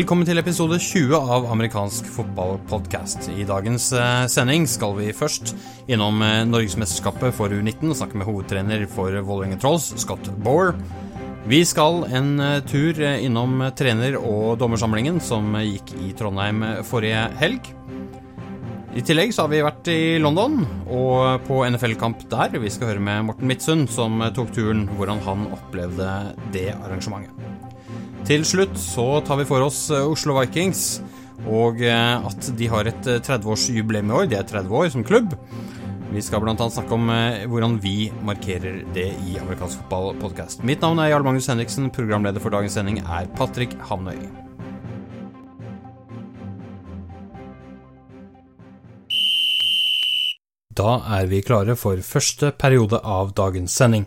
Velkommen til episode 20 av amerikansk fotballpodkast. I dagens eh, sending skal vi først innom eh, Norgesmesterskapet for U19 og snakke med hovedtrener for Vålerenga Trolls, Scott Bower. Vi skal en eh, tur innom trener- og dommersamlingen som gikk i Trondheim forrige helg. I tillegg så har vi vært i London og på NFL-kamp der. Vi skal høre med Morten Midtsund, som tok turen, hvordan han opplevde det arrangementet. Til slutt så tar vi for oss eh, Oslo Vikings, og eh, at de har et 30-årsjubileum eh, i år. De er 30 år som klubb. Vi skal bl.a. snakke om hvordan vi markerer det i amerikansk fotballpodkast. Mitt navn er Jarl Magnus Henriksen. Programleder for dagens sending er Patrick Hamnøy. Da er vi klare for første periode av dagens sending.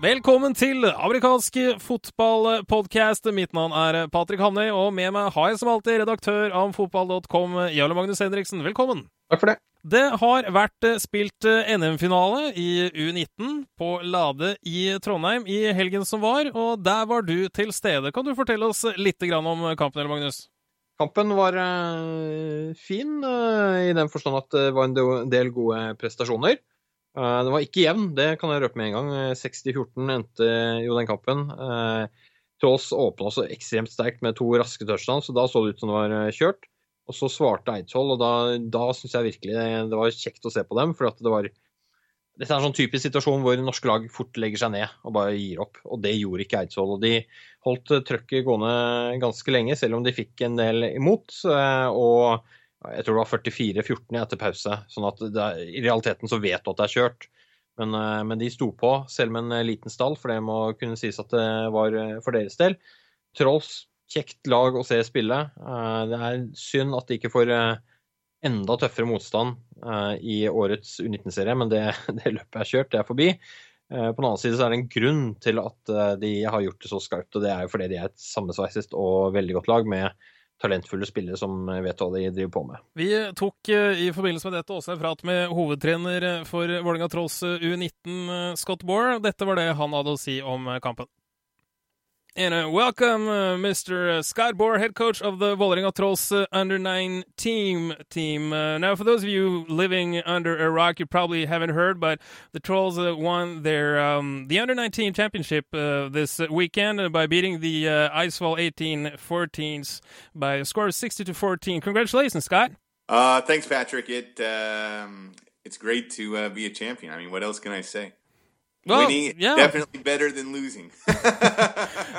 Velkommen til amerikansk fotballpodkast. Mitt navn er Patrick Hamnøy, og med meg har jeg som alltid redaktør av fotball.com, Jarle Magnus Henriksen. Velkommen. Takk for det. Det har vært spilt NM-finale i U19 på Lade i Trondheim i helgen som var, og der var du til stede. Kan du fortelle oss litt om kampen, Jarle Magnus? Kampen var uh, fin, i den forstand at det var en del gode prestasjoner. Uh, det var ikke jevn, det kan jeg røpe med en gang. 60-14 endte jo den kampen. Tås Trolls åpna også ekstremt sterkt med to raske touchdowns, så da så det ut som det var kjørt. Og så svarte Eidsvoll, og da, da syns jeg virkelig det var kjekt å se på dem. For det var Dette er en sånn typisk situasjon hvor norske lag fort legger seg ned og bare gir opp. Og det gjorde ikke Eidsvoll. Og de holdt trøkket gående ganske lenge, selv om de fikk en del imot. og jeg tror det var 44-14 etter pause. sånn at er, i realiteten så vet du at det er kjørt. Men, eh, men, de sto på, selv med en eh, liten stall, for det må kunne sies at det var eh, for deres del. Trolls, kjekt lag å se spille. Det er synd at de ikke får enda tøffere motstand i årets U19-serie, men det, det, løpet er kjørt, det er forbi. På den annen side så er det en grunn til at de har gjort det så skarpt, og det er jo fordi de er et sammensveiset og veldig godt lag med talentfulle spillere som vet hva de driver på med. Vi tok eh, i forbindelse med dette også en prat med hovedtrener for Vålerenga Trolls U19, Scott Boore. Dette var det han hadde å si om kampen. And uh, welcome, uh, Mr. Scott Bohr, head coach of the Vålerenga Trolls uh, under nine team team. Uh, now, for those of you living under a rock, you probably haven't heard, but the Trolls uh, won their um, the under 19 championship uh, this weekend by beating the uh, Icefall 18 14s by a score of 60 to 14. Congratulations, Scott. thanks, Patrick. It um, it's great to be a champion. I mean, what else can I say? Well, Winning yeah. definitely better than losing.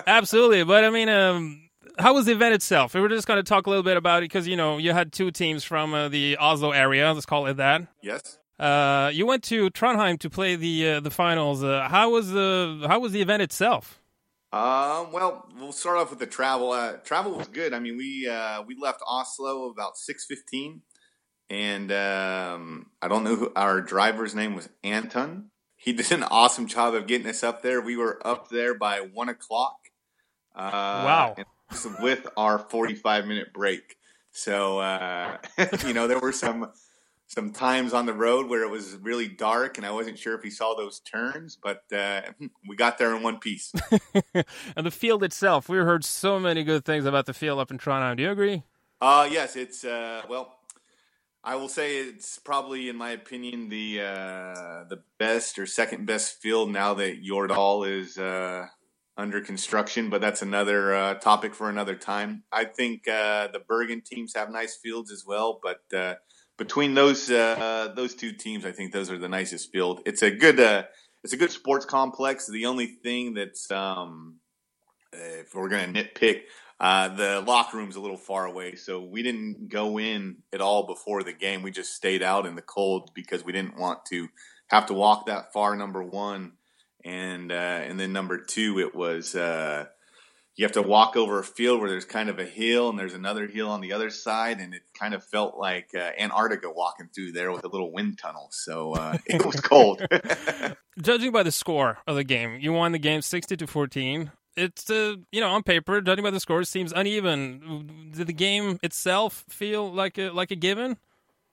Absolutely, but I mean, um, how was the event itself? We were just going to talk a little bit about it because you know you had two teams from uh, the Oslo area. Let's call it that. Yes. Uh, you went to Trondheim to play the uh, the finals. Uh, how was the how was the event itself? Um, well, we'll start off with the travel. Uh, travel was good. I mean, we uh, we left Oslo about six fifteen, and um, I don't know who our driver's name was. Anton he did an awesome job of getting us up there. We were up there by one o'clock. Uh, wow! With our forty-five minute break, so uh, you know there were some some times on the road where it was really dark, and I wasn't sure if he saw those turns, but uh, we got there in one piece. and the field itself, we heard so many good things about the field up in Toronto. Do you agree? Uh yes, it's uh, well I will say it's probably, in my opinion, the uh, the best or second best field now that Yordal is uh, under construction. But that's another uh, topic for another time. I think uh, the Bergen teams have nice fields as well, but uh, between those uh, those two teams, I think those are the nicest field. It's a good it's a good sports complex. The only thing that's um, if we're going to nitpick, uh, the locker room's a little far away, so we didn't go in at all before the game. We just stayed out in the cold because we didn't want to have to walk that far. Number one, and uh, and then number two, it was uh, you have to walk over a field where there's kind of a hill and there's another hill on the other side, and it kind of felt like uh, Antarctica walking through there with a little wind tunnel. So uh, it was cold. Judging by the score of the game, you won the game sixty to fourteen. It's uh, you know on paper, judging by the score, it seems uneven. Did the game itself feel like a like a given?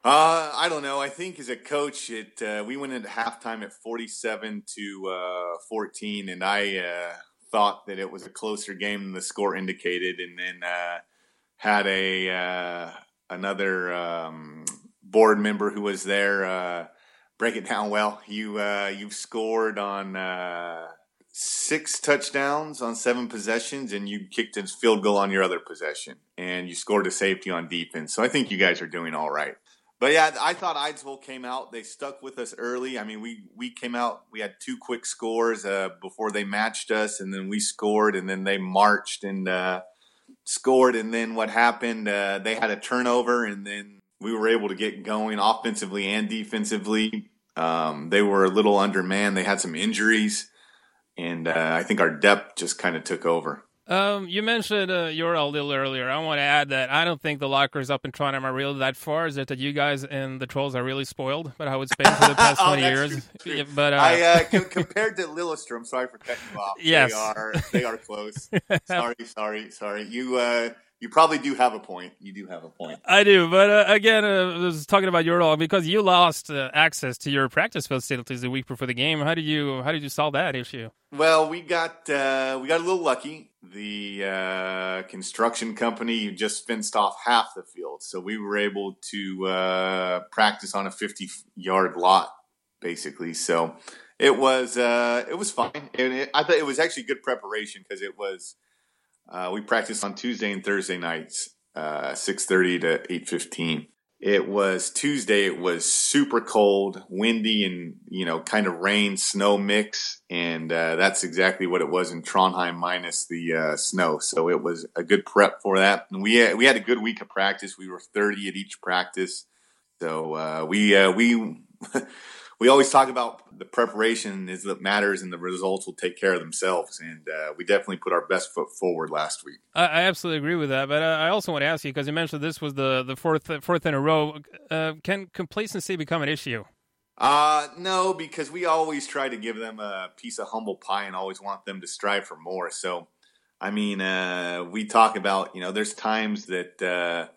Uh, I don't know. I think as a coach, it uh, we went into halftime at forty-seven to uh, fourteen, and I uh, thought that it was a closer game than the score indicated, and then uh, had a uh, another um, board member who was there uh, break it down. Well, you uh, you've scored on uh, six touchdowns on seven possessions, and you kicked a field goal on your other possession, and you scored a safety on defense. So I think you guys are doing all right. But yeah, I thought Eidsvoll came out. They stuck with us early. I mean, we we came out. We had two quick scores uh, before they matched us, and then we scored, and then they marched and uh, scored. And then what happened? Uh, they had a turnover, and then we were able to get going offensively and defensively. Um, they were a little undermanned. They had some injuries, and uh, I think our depth just kind of took over. Um, you mentioned uh, Jordahl a little earlier. I want to add that I don't think the lockers up in Toronto are really that far. Is it that you guys and the trolls are really spoiled But how it's been for the past oh, twenty years? True, Yeah, but uh, I uh, com- compared to Lillestrøm, sorry for cutting you off. Yes. they are they are close. sorry, sorry, sorry. You uh, you probably do have a point. You do have a point. I do, but uh, again, uh, I was talking about your Jordahl because you lost uh, access to your practice facilities the week before the game. How did you how did you solve that issue? Well, we got uh, we got a little lucky. The uh, construction company just fenced off half the field, so we were able to uh, practice on a fifty yard lot, basically. So it was uh, it was fine, and it, I thought it was actually good preparation because it was uh, we practiced on Tuesday and Thursday nights, uh, six thirty to eight fifteen. It was Tuesday. It was super cold, windy, and you know, kind of rain snow mix, and uh, that's exactly what it was in Trondheim, minus the uh, snow. So it was a good prep for that. And we had, we had a good week of practice. We were thirty at each practice, so uh, we uh, we we always talk about the preparation is what matters, and the results will take care of themselves. And uh, we definitely put our best foot forward last week. I, I absolutely agree with that, but uh, I also want to ask you because you mentioned this was the the fourth fourth in a row. Uh, can complacency become an issue? Uh, no, because we always try to give them a piece of humble pie and always want them to strive for more. So, I mean, uh, we talk about, you know, there's times that, uh,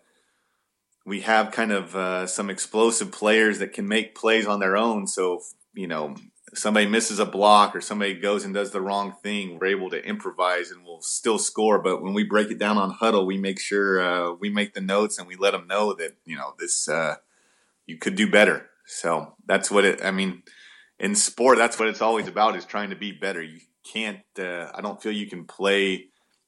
we have kind of, uh, some explosive players that can make plays on their own. So, you know, somebody misses a block or somebody goes and does the wrong thing, we're able to improvise and we'll still score. But when we break it down on huddle, we make sure, uh, we make the notes and we let them know that, you know, this, uh, you could do better. So that's what it. I mean, in sport, that's what it's always about: is trying to be better. You can't. Uh, I don't feel you can play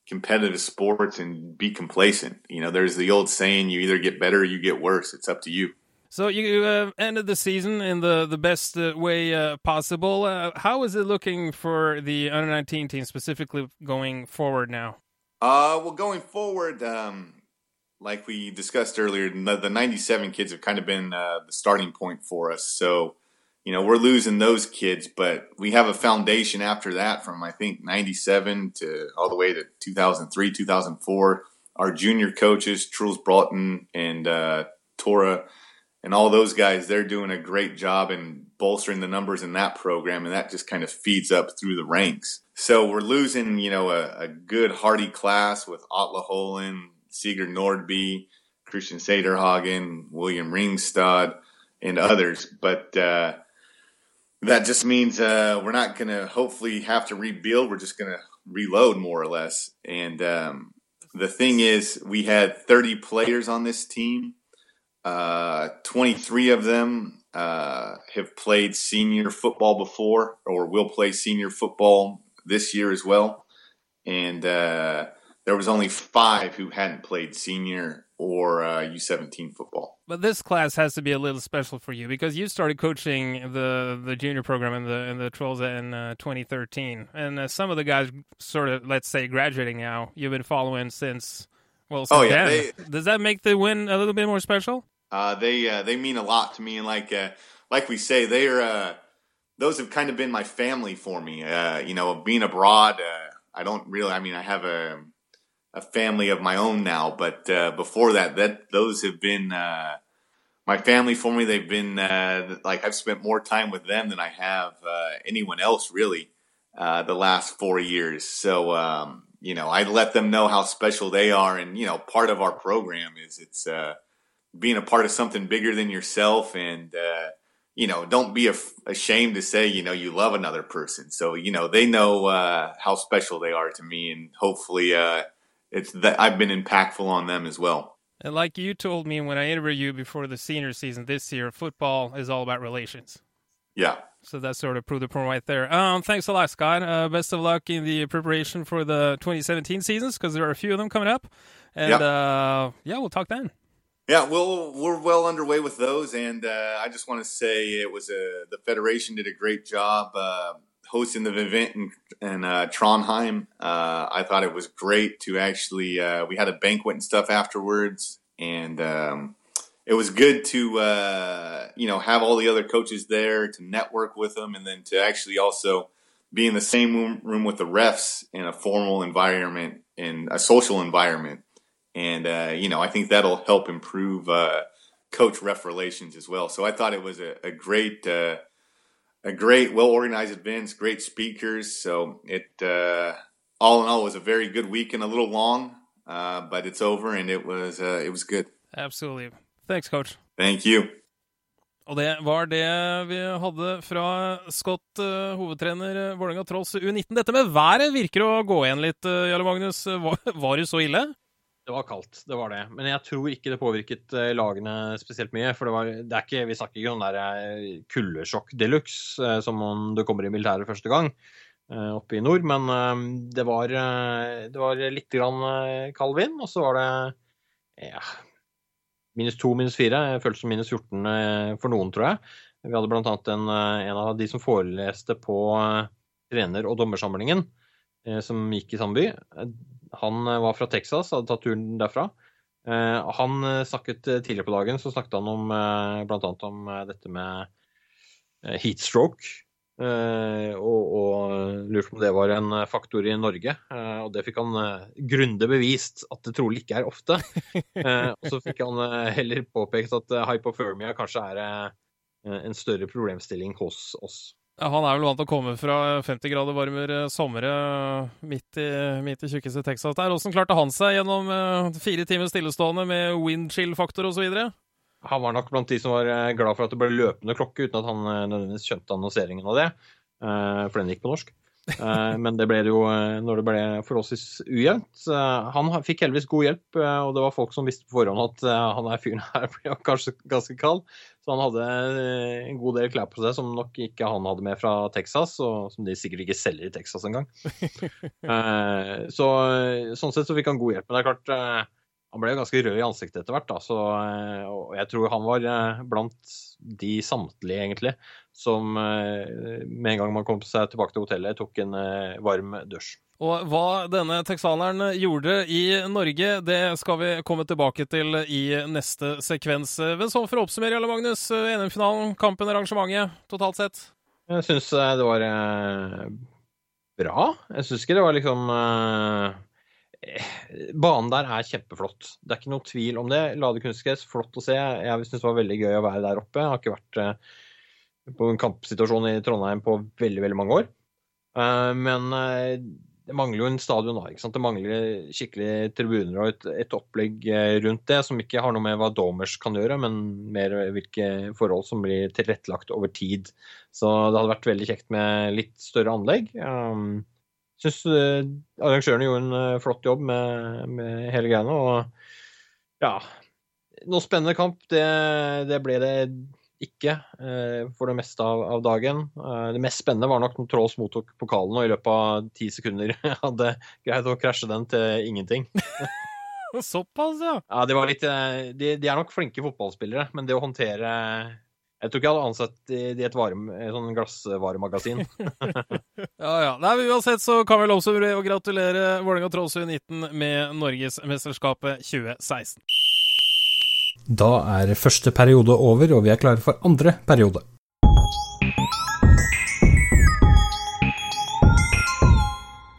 competitive sports and be complacent. You know, there's the old saying: you either get better or you get worse. It's up to you. So you uh, ended the season in the the best uh, way uh, possible. Uh, how is it looking for the under nineteen team specifically going forward now? Uh, well, going forward, um, like we discussed earlier, the, the 97 kids have kind of been uh, the starting point for us. So, you know, we're losing those kids, but we have a foundation after that from, I think, 97 to all the way to 2003, 2004. Our junior coaches, Truls Broughton and uh, Tora, and all those guys, they're doing a great job in bolstering the numbers in that program, and that just kind of feeds up through the ranks. So we're losing, you know, a, a good, hearty class with Otla Holen, Sigurd Nordby, Christian Sederhagen, William Ringstad, and others. But uh, that just means uh, we're not going to hopefully have to rebuild. We're just going to reload more or less. And um, the thing is, we had 30 players on this team. Uh, 23 of them uh, have played senior football before or will play senior football this year as well. And uh, there was only five who hadn't played senior or uh, U17 football. But this class has to be a little special for you because you started coaching the the junior program in the in the Trolls in uh, 2013, and uh, some of the guys sort of let's say graduating now. You've been following since well, since Oh, yeah, then. Does that make the win a little bit more special? Uh, they uh, they mean a lot to me, and like uh, like we say, they are uh, those have kind of been my family for me. Uh, you know, being abroad, uh, I don't really. I mean, I have a a family of my own now. But uh, before that, that those have been uh, my family for me. They've been uh, like I've spent more time with them than I have uh, anyone else really uh, the last four years. So um, you know, I let them know how special they are, and you know, part of our program is it's uh, being a part of something bigger than yourself, and you know, don't be ashamed to say, you know, you love another person. So, you know, they know uh, how special they are to me, and hopefully, uh, it's that I've been impactful on them as well. And like you told me when I interviewed you before the senior season this year, football is all about relations. Yeah. So that sort of proved the point right there. Um, thanks a lot, Scott. Uh, best of luck in the preparation for the 2017 seasons because there are a few of them coming up. And Yeah. uh, yeah, we'll talk then. Yeah, well, we're well underway with those, and uh, I just want to say it was a the federation did a great job uh, hosting the event in, in uh, Trondheim. Uh, I thought it was great to actually uh, we had a banquet and stuff afterwards, and um, it was good to uh, you know have all the other coaches there to network with them, and then to actually also be in the same room, with the refs in a formal environment in a social environment and uh, you know I think that'll help improve uh, coach ref relations as well. So I thought it was a, a great, a great, well organized events, great speakers. So it uh, all in all was a very good weekend, a little long, uh, but it's over and it was uh, it was good. Absolutely. Thanks, coach. Thank you. Og det var det vi hadde fra Scott, eh, hovedtrener uh, Vålerenga Trolls U19. Dette med været virker å gå igjen litt, uh, Jarle Magnus. Var, var det så ille? Det var kaldt, det var det. Men jeg tror ikke det påvirket eh, lagene spesielt mye. For det var, det er ikke, vi snakker ikke om der eh, kuldesjokk de luxe, eh, som om du kommer i militæret første gang oppe i nord. Men det var, det var litt grann kald vind, og så var det ja, minus to, minus fire. Jeg føltes som minus 14 eh, for noen, tror jeg. Vi hadde blant annet en, en av de som foreleste på trener- og dommersamlingen, som gikk i samme by. Han eh, var fra Texas, hadde tatt turen derfra. Eh, han eh, snakket tidligere på dagen så snakket han om bl.a. om dette med heatstroke. Og, og lurte på om det var en faktor i Norge. Og det fikk han grundig bevist at det trolig ikke er ofte. Og så fikk han heller påpekt at hypothermia kanskje er en større problemstilling hos oss. Han er vel vant til å komme fra 50 grader varmere somre midt i, midt i tjukkeste Texas der. Åssen klarte han seg gjennom eh, fire timer stillestående med windchill-faktor osv.? Han var nok blant de som var eh, glad for at det ble løpende klokke, uten at han eh, nødvendigvis skjønte annonseringen av det. eh, For den gikk på norsk. Eh, Men det ble det jo eh, når det ble forholdsvis ujevnt. Eh, Han fikk heldigvis god hjelp, eh, og det var folk som visste på forhånd at eh, han er fyren her blir kanskje ganske kald. Så han hadde eh, en god del klær på seg som nok ikke han hadde med fra Texas, og som de sikkert ikke selger i Texas engang. Eh, Så sånn sett så fikk han god hjelp. Men det er klart eh, han ble jo ganske rød i ansiktet etter hvert, da, så, eh, og jeg tror han var eh, blant de samtlige, egentlig, som eh, med en gang man kom seg tilbake til hotellet, tok en eh, varm dusj. Og hva denne texaneren gjorde i Norge, det skal vi komme tilbake til i neste sekvens. Men sånn for å oppsummere, Jarle Magnus. NM-finalen, kampen, arrangementet, totalt sett. Jeg syns det var eh, bra. Jeg syns ikke det var liksom eh, Banen der er kjempeflott. Det er ikke noe tvil om det. Lade kunstgress, flott å se. Jeg syns det var veldig gøy å være der oppe. Jeg har ikke vært eh, på en kampsituasjon i Trondheim på veldig, veldig mange år. Eh, men eh, det mangler jo en stadion da. ikke sant? Det mangler skikkelig tribuner og et, et opplegg eh, rundt det, som ikke har noe med hva Domers kan gjøre, men mer hvilke forhold som blir tilrettelagt over tid. Så det hadde vært veldig kjekt med litt større anlegg. Um, Syns arrangørene gjorde en flott jobb med, med hele greiene. Og ja Noe spennende kamp, det, det ble det ikke uh, for det meste av, av dagen. Uh, det mest spennende var nok når Trolls mottok pokalen og i løpet av ti sekunder hadde greid å krasje den til ingenting. Såpass, ja. Ja, det var litt, uh, de, de er nok flinke fotballspillere, men det å håndtere Jeg tror ikke jeg hadde ansett de i et, varme, et sånn glassvaremagasin. Ja, ja. Nei, men Uansett så kan vi lovsummere og gratulere Vålerenga Trolls U19 med Norgesmesterskapet 2016. Da er første periode over, og vi er klare for andre periode.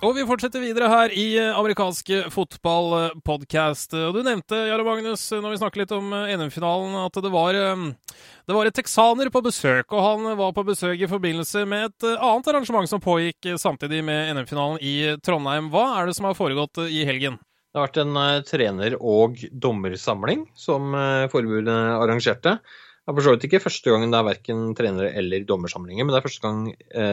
Og vi fortsetter videre her i eh, amerikansk fotballpodkast. Du nevnte, Jarle Magnus, når vi snakker litt om eh, NM-finalen, at det var, eh, det var et texaner på besøk. Og han var på besøk i forbindelse med et annet arrangement som pågikk samtidig med NM-finalen i Trondheim. Hva er det som har foregått i helgen? Det har vært en trener- og dommersamling som forbundet arrangerte. Det er for så vidt ikke første gangen det er verken trenere eller dommersamlinger, men det er første gang,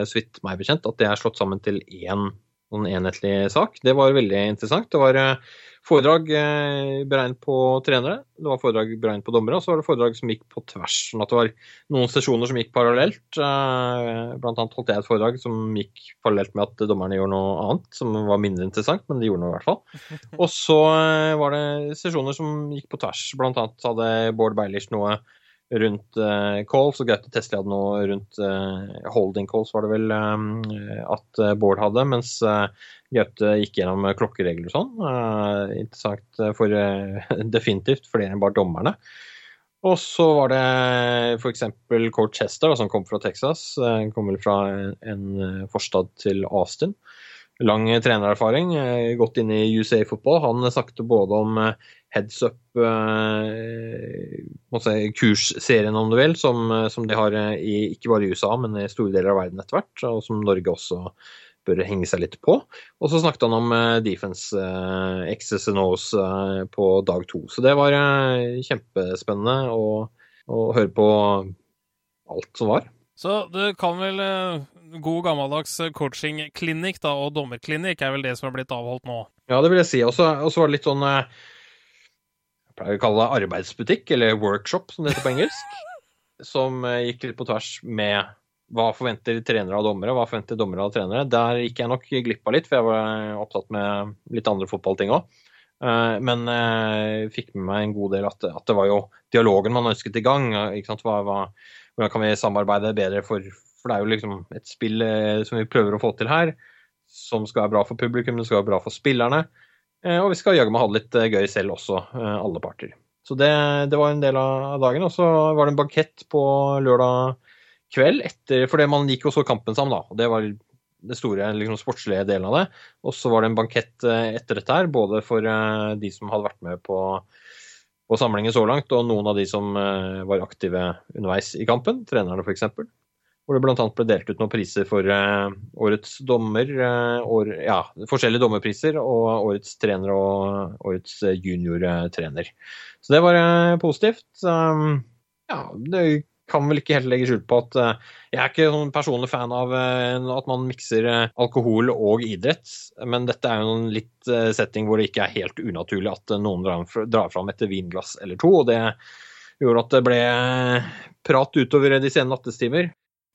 så vidt meg bekjent, at det er slått sammen til én noen enhetlig sak. Det var veldig interessant. Det var eh, foredrag eh, beregnet på trenere, det var foredrag beregnet på dommere, og så var det foredrag som gikk på tvers. sånn at det var noen sesjoner som gikk parallelt. Eh, blant annet holdt jeg et foredrag som gikk parallelt med at dommerne gjorde noe annet, som var mindre interessant, men de gjorde noe i hvert fall. Og så var det sesjoner som gikk på tvers. Blant annet hadde Bård Beilish noe rundt uh, calls, og Gaute Tesli hadde noe rundt uh, holding calls, var det vel um, at Bård hadde, mens uh, Gaute gikk gjennom klokkeregler og sånn. interessant for definitivt flere enn bare dommerne. Og så var det f.eks. For coach Chester, som kom fra Texas. kom vel fra en, forstad til Austin lang trenererfaring, gått inn i USA fotball. Han snakket både om heads up eh, kursserien, om du vil, som, som, de har eh, i, ikke bare i USA, men i store deler av verden etter hvert, og som Norge også bør henge seg litt på. Og så snakket han om eh, defense eh, X's and O's eh, på dag to. Så det var kjempespennende å, å, høre på alt som var. Så det kan vel god gammeldags coaching-klinikk og dommerklinikk er vel det som har blitt avholdt nå? Ja, det vil jeg si. Og så var det litt sånn jeg pleier å kalle det arbeidsbutikk, eller workshop som det heter på engelsk. som gikk litt på tvers med hva forventer trenere av dommere, hva forventer dommere av trenere. Der gikk jeg nok glipp av litt, for jeg var opptatt med litt andre fotballting òg. Eh, men jeg eh, fikk med meg en god del at, at, det var jo dialogen man ønsket i gang. Hva, hva, hvordan kan vi samarbeide bedre for For det er jo liksom et spill som vi prøver å få til her, som skal være bra for publikum, det skal være bra for spillerne. Eh, og vi skal jaggu meg ha det litt eh, gøy selv også, eh, alle parter. Så det, det, var en del av dagen. Og så var det en bankett på lørdag kveld, etter, det man gikk jo så kampen sammen, da. Og det var det store liksom, sportslige delen av det. Og så var det en bankett etter dette her, både for de som hadde vært med på, på samlingen så langt, og noen av de som var aktive underveis i kampen, trenerne f.eks hvor det bl.a. ble delt ut noen priser for årets dommer, år, ja, forskjellige dommerpriser, og årets trener og årets juniortrener. Så det var positivt. Um, ja, det kan vel ikke helt legge skjul på at jeg er ikke sånn personlig fan av at man mikser alkohol og idrett, men dette er jo en litt setting hvor det ikke er helt unaturlig at noen drar fram et vinglass eller to, og det gjorde at det ble prat utover de sene nattestimer.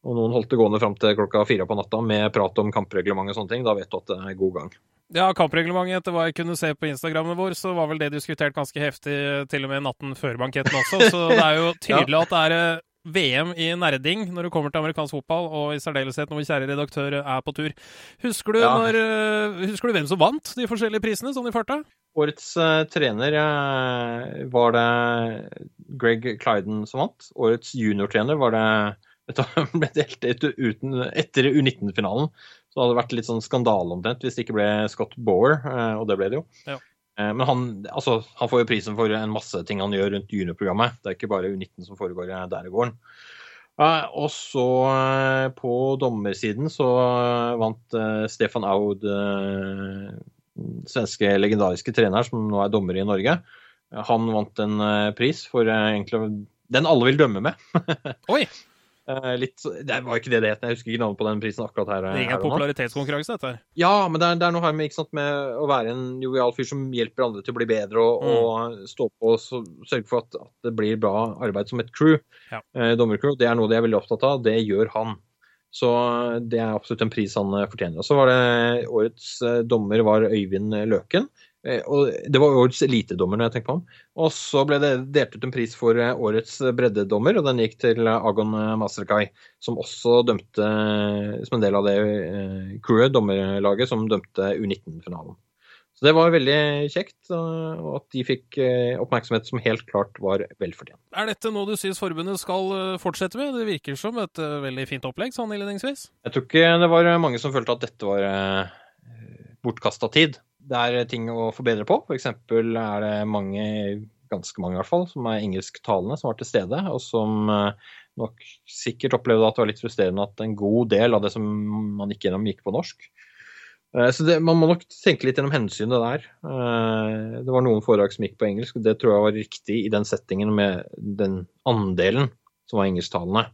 Og noen holdt det gående fram til klokka fire på natta med prat om kampreglement og sånne ting. Da vet du at det er god gang. Ja, kampreglementet, etter hva jeg kunne se på Instagrammen vår, så var vel det diskutert ganske heftig til og med natten før banketten også. Så det er jo tydelig at det er eh, VM i nerding når det kommer til amerikansk fotball, og i særdeleshet når vår kjære redaktør er på tur. Husker du, ja. når, eh, husker du, hvem som vant de forskjellige prisene, sånn i farta? Årets uh, trener uh, var det Greg Clyden som vant. Årets juniortrener var det dette ble delt uten, etter U19-finalen. Så det hadde vært litt sånn skandale omtrent hvis det ikke ble Scott Bower, og det ble det jo. Ja. Eh, men han, altså, han, får jo prisen for en masse ting han gjør rundt juniorprogrammet. Det er ikke bare U19 som foregår der i gården. Og så eh, på dommersiden så vant Stefan Aud, svenske legendariske trener som nå er dommer i Norge. Han vant en pris for egentlig den alle vil dømme med. Oi! Uh, litt, det var ikke det det het. Jeg husker ikke navnet på den prisen akkurat her. Det er ingen popularitetskonkurranse, dette her? Ja, men det er, det er noe her med, sant, med, å være en jovial fyr som hjelper andre til å bli bedre, og, mm. og stå på og sørge for at, at, det blir bra arbeid som et crew. Ja. Uh, dommercrew. Det er noe de er veldig opptatt av. Det gjør han. Så det er absolutt en pris han eh, fortjener. Og så var det Årets dommer var Øyvind Løken. Eh, og det var årets elitedommer, når jeg tenker på ham. Og så ble det delt ut en pris for eh, årets breddedommer, og den gikk til Agon Masterkai, som også dømte som en del av det eh, crewet, dommerlaget, som dømte U19-finalen. Så det var veldig kjekt, og at de fikk oppmerksomhet som helt klart var velfortjent. Er dette noe du syns forbundet skal fortsette med? Det virker som et veldig fint opplegg sånn innledningsvis? Jeg tror ikke det var mange som følte at dette var bortkasta tid. Det er ting å forbedre på. F.eks. er det mange, ganske mange i hvert fall, som er engelsktalende som var til stede, og som eh, nok sikkert opplevde at det var litt frustrerende at en god del av det som man gikk gjennom, gikk på norsk. Eh, så det, man må nok tenke litt gjennom hensynet der. Eh, det var noen foredrag som gikk på engelsk, og det tror jeg var riktig i den settingen med den andelen som var engelsktalende.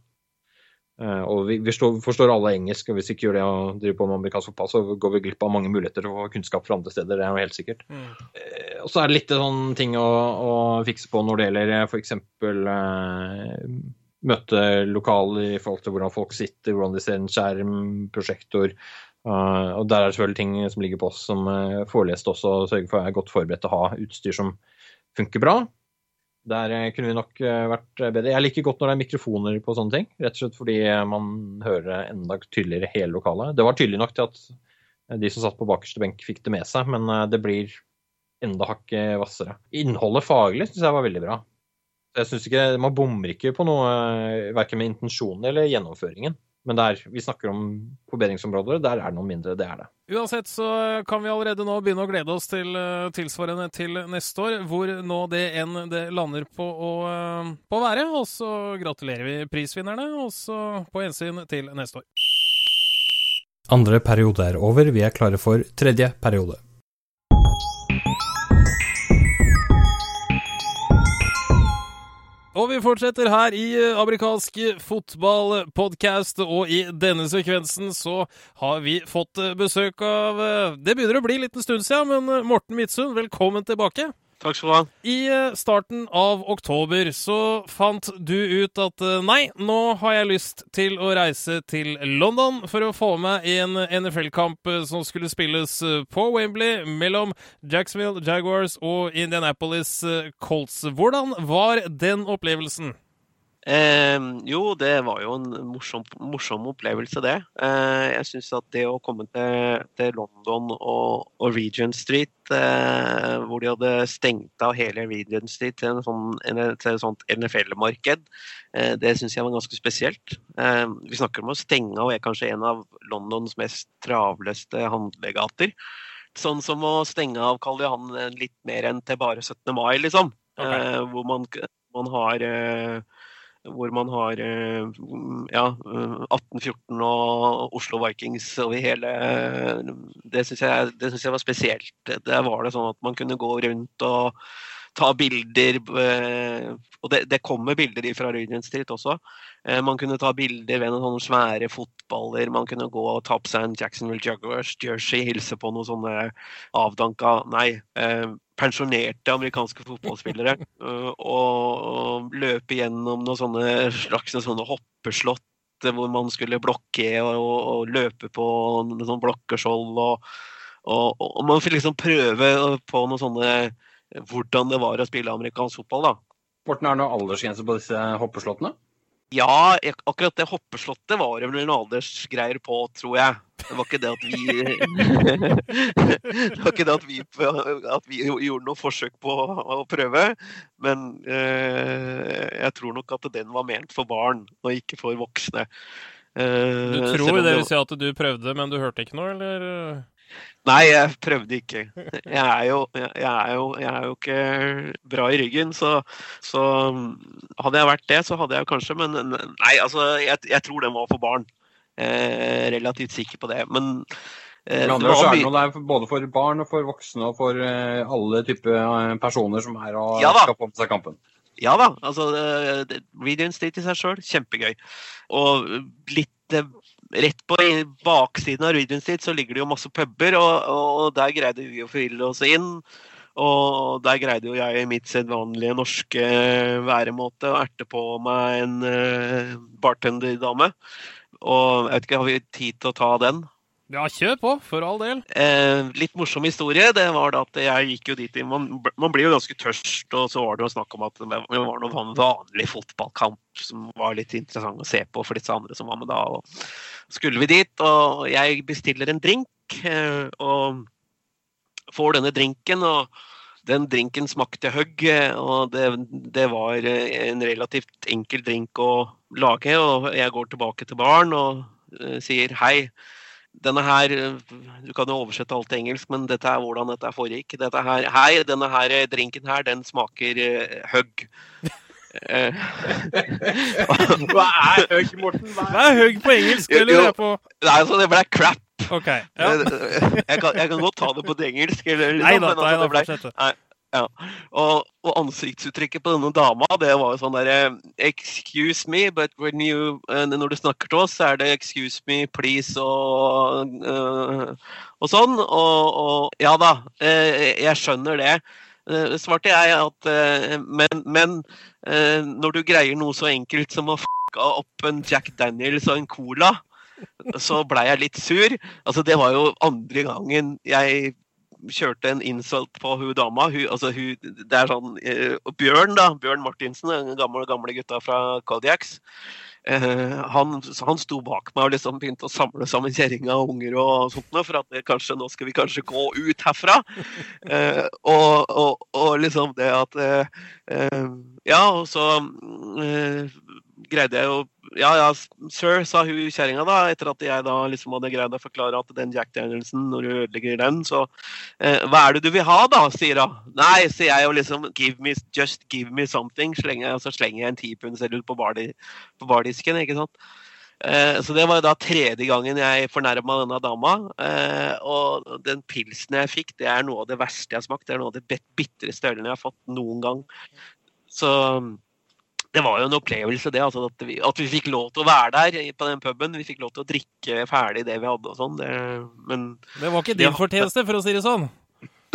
Eh, og vi, vi forstår alle engelsk, og hvis vi ikke gjør det og driver på med amerikansk fotball, så går vi glipp av mange muligheter og kunnskap fra andre steder. Det er jo helt sikkert. Mm. Eh, og så er det litt sånn ting å, å, fikse på når det gjelder f.eks. Eh, møtelokaler i forhold til hvordan folk sitter, hvordan de ser en skjerm, prosjektor. Uh, og der er det selvfølgelig ting som ligger på oss som uh, foreleste også, og sørge for at jeg er godt forberedt til å ha utstyr som funker bra. Der eh, kunne vi nok eh, vært eh, bedre. Jeg liker godt når det er mikrofoner på sånne ting. Rett og slett fordi man hører enda tydeligere hele lokalet. Det var tydelig nok til at de som satt på bakerste benk, fikk det med seg, men det blir enda hakket hvassere. Innholdet faglig syns jeg var veldig bra. Jeg synes ikke, Man bommer ikke på noe, verken med intensjonen eller gjennomføringen. Men der vi snakker om forbedringsområder, der er det noe mindre. Det er det. Uansett så kan vi allerede nå begynne å glede oss til uh, tilsvarende til neste år, hvor nå det enn det lander på å, uh, på å være. Og så gratulerer vi prisvinnerne, og så på gjensyn til neste år. Andre periode er over, vi er klare for tredje periode. Og vi fortsetter her i eh, amerikansk fotballpodkast, og i denne sekvensen så har vi fått eh, besøk av eh, Det begynner å bli en liten stund siden, men Morten Midtsund, velkommen tilbake. Takk skal du ha. I eh, starten av oktober så fant du ut at eh, nei, nå har jeg lyst til å reise til London for å få med en NFL-kamp eh, som skulle spilles på Wembley mellom Jacksonville Jaguars og Indianapolis Colts. Hvordan var den opplevelsen? Eh, jo, det var jo en morsom, morsom opplevelse, det. Eh, jeg syns at det å komme til, til London og, og, Regent Street, eh, hvor de hadde stengt av hele Regent Street til, sånn, til et sånt NFL-marked, eh, det syns jeg var ganske spesielt. Eh, vi snakker om å stenge av er kanskje en av Londons mest travleste handlegater. Sånn som å stenge av Karl Johan litt mer enn til bare 17. mai, liksom. Okay. Eh, hvor man, man har hvor man har eh, ja, 1814 og Oslo Vikings over hele Det syns jeg, jeg, var spesielt. Der var det sånn at man kunne gå rundt og ta bilder. Eh, og det, det kommer bilder fra Regent Street også. Eh, man kunne ta bilder ved noen svære fotballer. Man kunne gå og ta på seg en Jacksonville Juggers jersey, hilse på noen sånne avdanka Nei, pensjonerte amerikanske fotballspillere og, løpe gjennom noen sånne slags sånne hoppeslott hvor man skulle blokke og, og løpe på noen sånn blokkeskjold. Og, og, og, man fikk liksom prøve på noen sånne hvordan det var å spille amerikansk fotball. da. Morten, er det noen aldersgrense på disse hoppeslottene? Ja, akkurat det hoppeslottet var det vel noen aldersgreier på, tror jeg. Det var ikke det at vi Det var ikke det at vi, at vi gjorde noe forsøk på å prøve. Men eh, jeg tror nok at den var ment for barn, og ikke for voksne. Eh, du tror det vil si at du prøvde, men du hørte ikke noe, eller? Nei, jeg prøvde ikke. Jeg er jo, jeg er jo, jeg er jo ikke bra i ryggen, så, så, hadde jeg vært det, så hadde jeg kanskje Men nei, altså, jeg, jeg tror den var for barn. Eh, relativt sikker på det. Men eh, det er både for barn og for voksne og for eh, alle typer eh, personer som er og ja, skal få med seg kampen. Ja da. altså Radiant State i seg sjøl, kjempegøy. Og litt rett på baksiden av Regent sitt så ligger det jo masse puber, og, og der greide vi å forville oss inn. Og der greide jo jeg i mitt sedvanlige norske væremåte å erte på meg en uh, bartenderdame. Og jeg vet ikke, har vi tid til å ta den? Ja, kjør på, for all del. Eh, litt morsom historie. det var da at Jeg gikk jo dit man, man, blir jo ganske tørst, og så var det jo snakk om at det var noen vanlig fotballkamp som var litt interessant å se på for disse andre som var med da. og skulle vi dit, og jeg bestiller en drink. Eh, og får denne drinken, og den drinken smakte høgg. Og det, det var en relativt enkel drink å lage. Og jeg går tilbake til baren og sier hei denne her Du kan jo oversette alt til engelsk, men dette er hvordan dette foregikk. Dette her, hei, denne her drinken her, den smaker hugg. Eh, Hva er høgg, Morten? Hva er høgg på engelsk? Jo, Eller jo. på Nei, altså, det ble crap. OK. Ja. Jeg, kan, jeg kan godt ta det på det engelsk. Eller, liksom, Nei da, men altså, nei da, det ble, fortsett. du. Ja. Og, og ansiktsuttrykket på denne dama, det var jo sånn derre Excuse me, but when you uh, Når du snakker til oss, så er det excuse me, please og uh, og sånn. Og, og ja da, uh, jeg skjønner det. Eh, svarte jeg at eh, Men, men eh, når du greier noe så enkelt som å fucka opp en Jack Daniels og en Cola, så blei jeg litt sur. Altså, det var jo andre gangen jeg kjørte en insult på hun dama. Hun, altså, hun, det er sånn Bjørn, da. Bjørn Martinsen, den gamle, gamle gutta fra Kodiaks. Eh, han, han sto bak meg og liksom begynte å samle sammen kjerringa og unger og sånt noe, for at kanskje, nå skal vi kanskje gå ut herfra. Eh, og, og, og liksom det at eh, eh, Ja, og så eh, greide jeg jo ja, ja, sir, sa hun kjerringa da, etter at jeg da liksom hadde greid å forklare at den Jack Danielsen, når du ødelegger den, så eh, Hva er det du vil ha, da? sier hun. Nei, sier jeg og liksom give me, Just give me something. Slenger, så slenger jeg en tipundseddel på, bardi, på bardisken, ikke sant. Eh, så det var jo da tredje gangen jeg fornærma denne dama. Eh, og den pilsen jeg fikk, det er noe av det verste jeg har smakt. Det er noe av det bitreste ølen jeg har fått noen gang. Så det var jo en opplevelse, det. Altså, at, vi, at vi fikk lov til å være der på den puben. Vi fikk lov til å drikke ferdig det vi hadde og sånn. det- Men Det var ikke din fortjeneste, for å si det sånn.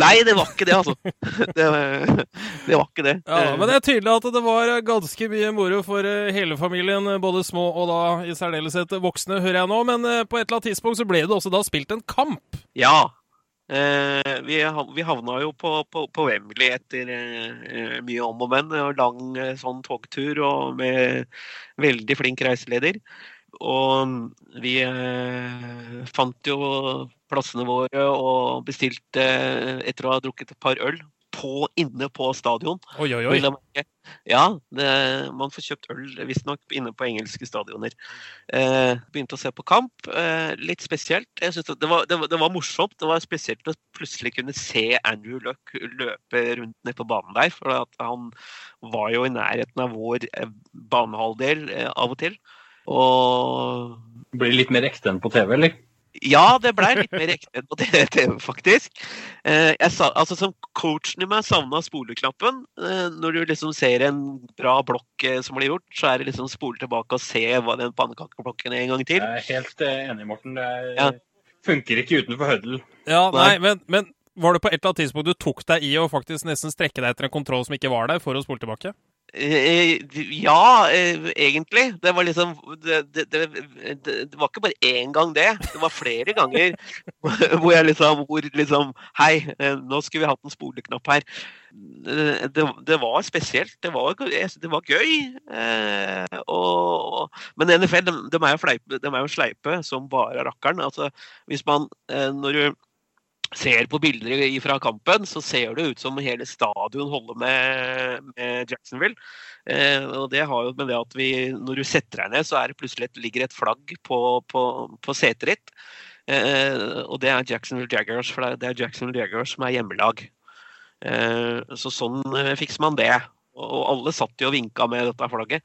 nei, det var ikke det, altså. Det, det var ikke det. Ja, Men det er tydelig at det var ganske mye moro for eh, hele familien, både små og da i særdeleshet voksne, hører jeg nå. Men eh, på et eller annet tidspunkt så ble det også da spilt en kamp. Ja. Eh, vi, havna jo på, på, på Wembley etter eh, mye om og men. Og lang eh, sånn togtur og med veldig flink reiseleder. Og vi eh, fant jo plassene våre og bestilte eh, etter å ha drukket et par øl på, inne på stadion. Oi, oi, oi. Ja, det, man får kjøpt øl visstnok inne på engelske stadioner. Eh, begynte å se på kamp. Eh, litt spesielt. Jeg synes det, var, det, var, det var morsomt. Det var spesielt å plutselig kunne se Andrew Luck løpe rundt ned på banen der. For at han var jo i nærheten av vår eh, banehalvdel eh, av og til. Og Blir litt mer ekte enn på TV, eller? Ja, det blei litt mer ekte enn på TV, faktisk. Eh, jeg sa, altså Som coachen i meg savna spoleknappen. Eh, når du liksom ser en bra blokk eh, som blir gjort, så er det liksom spole tilbake og se hva den pannekakeblokken er en gang til. Jeg er helt enig, Morten. Det er, Ja. funker ikke utenfor høddel. Ja, Nei. men, men var det på et eller annet tidspunkt du tok deg i å faktisk nesten strekke deg etter en kontroll som ikke var der, for å spole tilbake? Eh, ja, eh, egentlig. Det var liksom det, det, det, det, var ikke bare én gang, det. Det var flere ganger hvor jeg liksom, hvor liksom Hei, eh, nå skulle vi hatt en spoleknapp her. Eh, Det, var spesielt. Det var, var gøy. Eh, og, men NFL de, er jo de er jo sleipe som bare rakkeren. Altså, hvis man, eh, når du ser på bilder fra kampen, så ser det ut som hele stadion holder med, med Jacksonville. Eh, og det har jo med det at vi, når du setter deg ned, så er det plutselig ligger et flagg på, på, på setet ditt. Eh, og det er Jacksonville Jaggers, for det er Jacksonville Jaggers som er hjemmelag. Eh, så sånn eh, fikser man det. Og alle satt jo og vinka med dette flagget.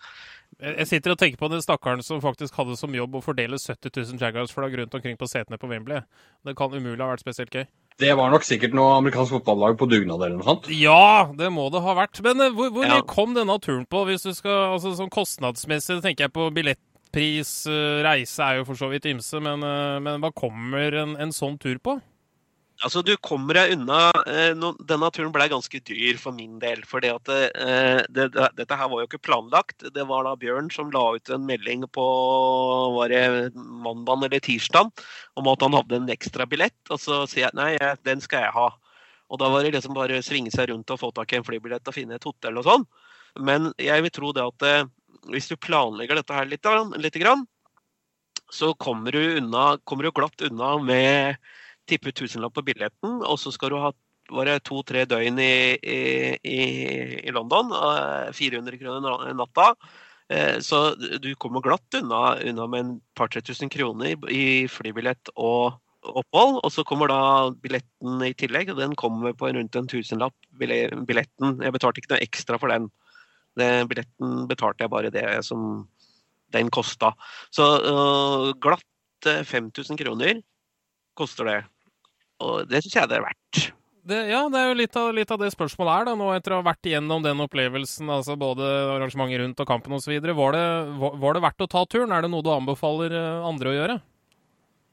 Jeg sitter og tenker på den stakkaren som faktisk hadde som jobb å fordele 70 000 Jaguars-flagg rundt omkring på setene på Wembley. Det kan umulig ha vært spesielt gøy. Det var nok sikkert noe amerikansk fotballag på dugnad eller noe sånt. Ja, det må det ha vært. Men eh, hvor, hvor Ja. kom denne turen på? Hvis du skal, altså Sånn kostnadsmessig tenker jeg på billettpris, eh, reise er jo for så vidt ymse, men, eh, men hva kommer en, en sånn tur på? Altså, du kommer deg unna eh, Denne turen ble ganske dyr for min del. For det, eh, det, det, dette her var jo ikke planlagt. Det var da Bjørn som la ut en melding på var det mandag eller tirsdag om at han hadde en ekstra billett. Og så sier jeg nei, den skal jeg ha. Og da var det liksom bare å svinge seg rundt og få tak i en flybillett og finne et hotell og sånn. Men jeg vil tro det at eh, hvis du planlegger dette her litt, grann, så kommer du, unna, kommer du glatt unna med tippe tusenlapp på billetten, og så skal du ha var to-tre døgn i, i, i, London. eh, 400 kroner na- natta. Eh, så du kommer glatt unna, unna med en par-tre tusen kroner i flybillett og opphold. Og så kommer da billetten i tillegg, og den kommer på rundt en tusenlapp. Billetten. Jeg betalte ikke noe ekstra for den. Den billetten betalte jeg bare det som den kosta. Så uh, glatt 5000 kroner koster det. Og det syns jeg det er verdt. Det, ja, det er jo litt av, litt av, det spørsmålet er, da, nå etter å ha vært igjennom den opplevelsen, altså både arrangementet rundt og kampen osv. Var, det, var, det verdt å ta turen? Er det noe du anbefaler eh, andre å gjøre?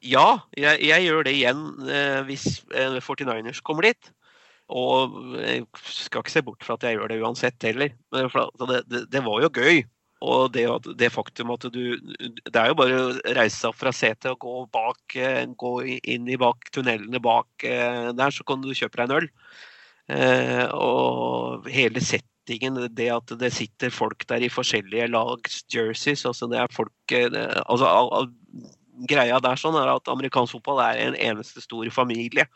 Ja, jeg, jeg gjør det igjen eh, hvis eh, 49ers kommer dit. Og jeg skal ikke se bort fra at jeg gjør det uansett heller. For det, det, det var jo gøy. Og det, det, faktum at du Det er jo bare å reise seg opp fra setet og gå bak, eh, gå inn i bak tunnelene bak eh, der, så kan du kjøpe deg en øl. Eh, og hele settingen, det at det sitter folk der i forskjellige lags jerseys altså det er folk altså, Greia der sånn er at amerikansk fotball er en eneste stor familie.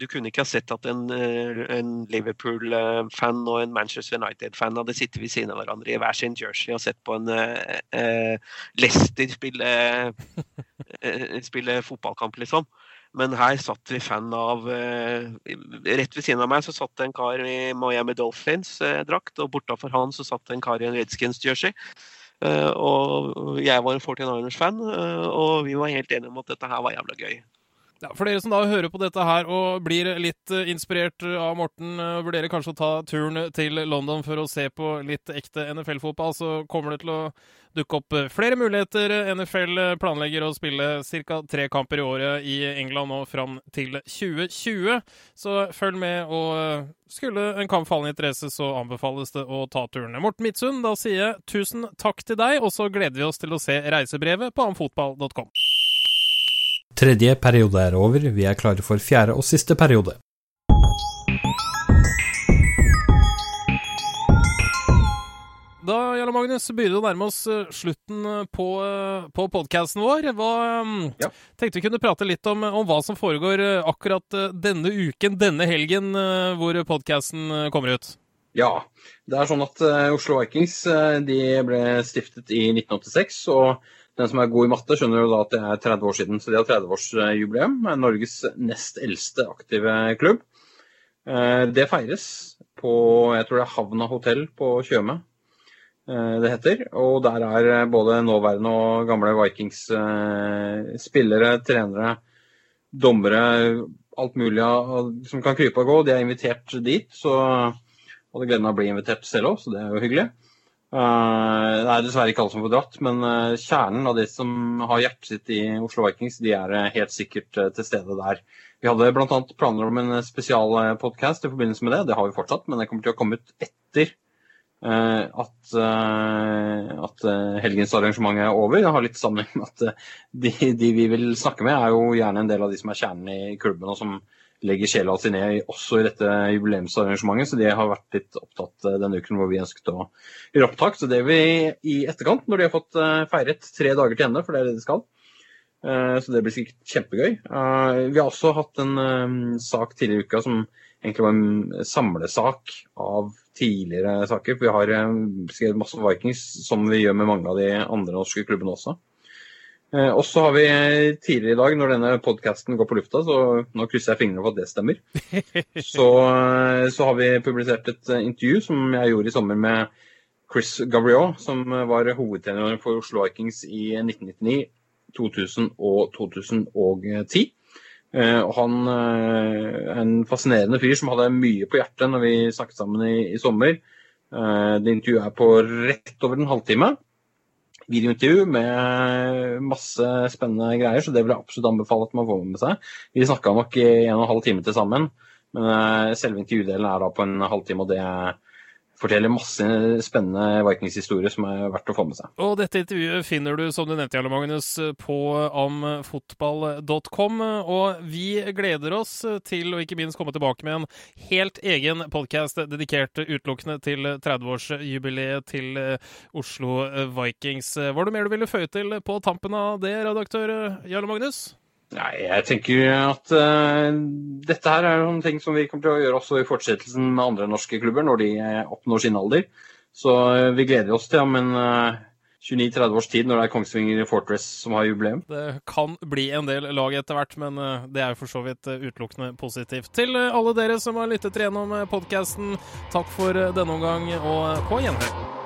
Du kunne ikke ha sett at en, eh, en Liverpool-fan og en Manchester United-fan hadde sittet ved siden av hverandre i hver sin jersey og sett på en uh, Leicester spille, spille, fotballkamp, liksom. Men her satt vi fan av Rett ved siden av meg så satt det en kar i Miami Dolphins-drakt, og bortafor han så satt det en kar i en Redskins-jersey. og jeg var en 49ers-fan, og vi var helt enige om at dette her var jævla gøy. Ja, For dere som da hører på dette her og blir litt eh, inspirert av Morten, uh, vurderer kanskje å ta turen til London for å se på litt ekte NFL-fotball, så kommer det til å dukke opp eh, flere muligheter. NFL planlegger å spille ca. tre kamper i året i England nå fram til 2020. Så følg med, og skulle en kamp falle i interesse, så anbefales det å ta turen. Morten Midtsund, da sier jeg tusen takk til deg, og så gleder vi oss til å se reisebrevet på amfotball.com. Tredje periode er over, vi er klare for fjerde og siste periode. Da Jarle Magnus, begynner å nærme oss eh, slutten eh, på, eh, på podkasten vår. Hva, ja. Tenkte vi kunne prate litt om, om, hva som foregår akkurat denne uken, denne helgen, hvor podkasten kommer ut. Ja. Det er sånn at Oslo Vikings de ble stiftet i 1986. og den som er god i matte, skjønner jo da at det er 30 år siden. Så de har 30-årsjubileum. Norges nest eldste aktive klubb. Eh, det feires på jeg tror det er Havna hotell på Tjøme eh, det heter. Og der er både nåværende og gamle Vikings eh, spillere, trenere, dommere, alt mulig som kan krype og gå. De er invitert dit. Så hadde gleden av å bli invitert selv òg, så det er jo hyggelig. Det er dessverre ikke alle som får dratt, men uh, kjernen av de som har hjertet sitt i Oslo Vikings, de er uh, helt sikkert til stede der. Vi hadde bl.a. planer om en spesialpodkast i forbindelse med det. Det har vi fortsatt, men det kommer til å komme ut etter at, at helgens arrangement er over. Det har litt sammenheng med at de, de, vi vil snakke med, er jo gjerne en del av de som er kjernen i klubben, og som legger sjela si ned også i dette jubileumsarrangementet. Så de har vært litt opptatt eh, denne uken hvor vi ønsket å gjøre opptak. Så det vil vi i etterkant, når de har fått eh, feiret tre dager til ende, for det er det de skal. Eh, så det blir sikkert kjempegøy. Vi har også hatt en sak tidligere i uka som egentlig var en samlesak av tidligere saker. Vi har skrevet masse Vikings, som vi gjør med mange av de andre norske klubbene også. Eh, og så har vi tidligere i dag, når denne podkasten går på lufta, så nå krysser jeg fingrene for at det stemmer, så, eh, så, har vi publisert et eh, intervju som jeg gjorde i sommer med Chris Gabriel, som var hovedtrener for Oslo Vikings i 1999, 2000 og 2010. Og han er en fascinerende fyr som hadde mye på hjertet når vi snakket sammen i, i sommer. Det intervjuet er på rett over en halvtime videointervju med masse spennende greier, så det vil jeg absolutt anbefale at man får med seg. Vi snakka nok i en og en halv time til sammen, men eh, selve intervjudelen er da på en halvtime, og det er forteller masse spennende Vikings-historier som er verdt å få med seg. Og dette intervjuet finner du, som du nevnte, Jarle Magnus, på amfotball.com. Og vi gleder oss til å ikke minst komme tilbake med en helt egen podkast dedikert utelukkende til 30-årsjubileet til Oslo Vikings. Var det mer du ville føye til på tampen av det, redaktør Jarle Magnus? Nei, jeg tenker at uh, dette her er noen ting som vi kommer til å gjøre også i fortsettelsen med andre norske klubber når de uh, oppnår sin alder. Så uh, vi gleder oss til om en uh, 29-30 års tid, når det er Kongsvinger Fortress som har jubileum. Det kan bli en del lag etter hvert, men eh, det er jo for så vidt eh, utelukkende positivt. Til eh, alle dere som har lyttet gjennom podkasten, takk for eh, denne omgang, og på gjenhør.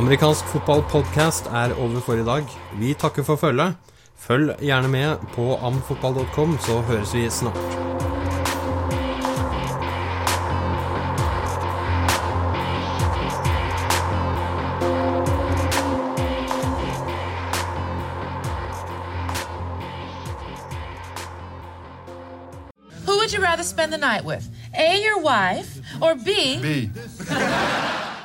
Amerikansk fotballpodkast er over for i dag. Vi takker for følget. Følg gjerne med på amfotball.com, så høres vi snart. Who would you rather spend the night with? A, your wife, or B, B.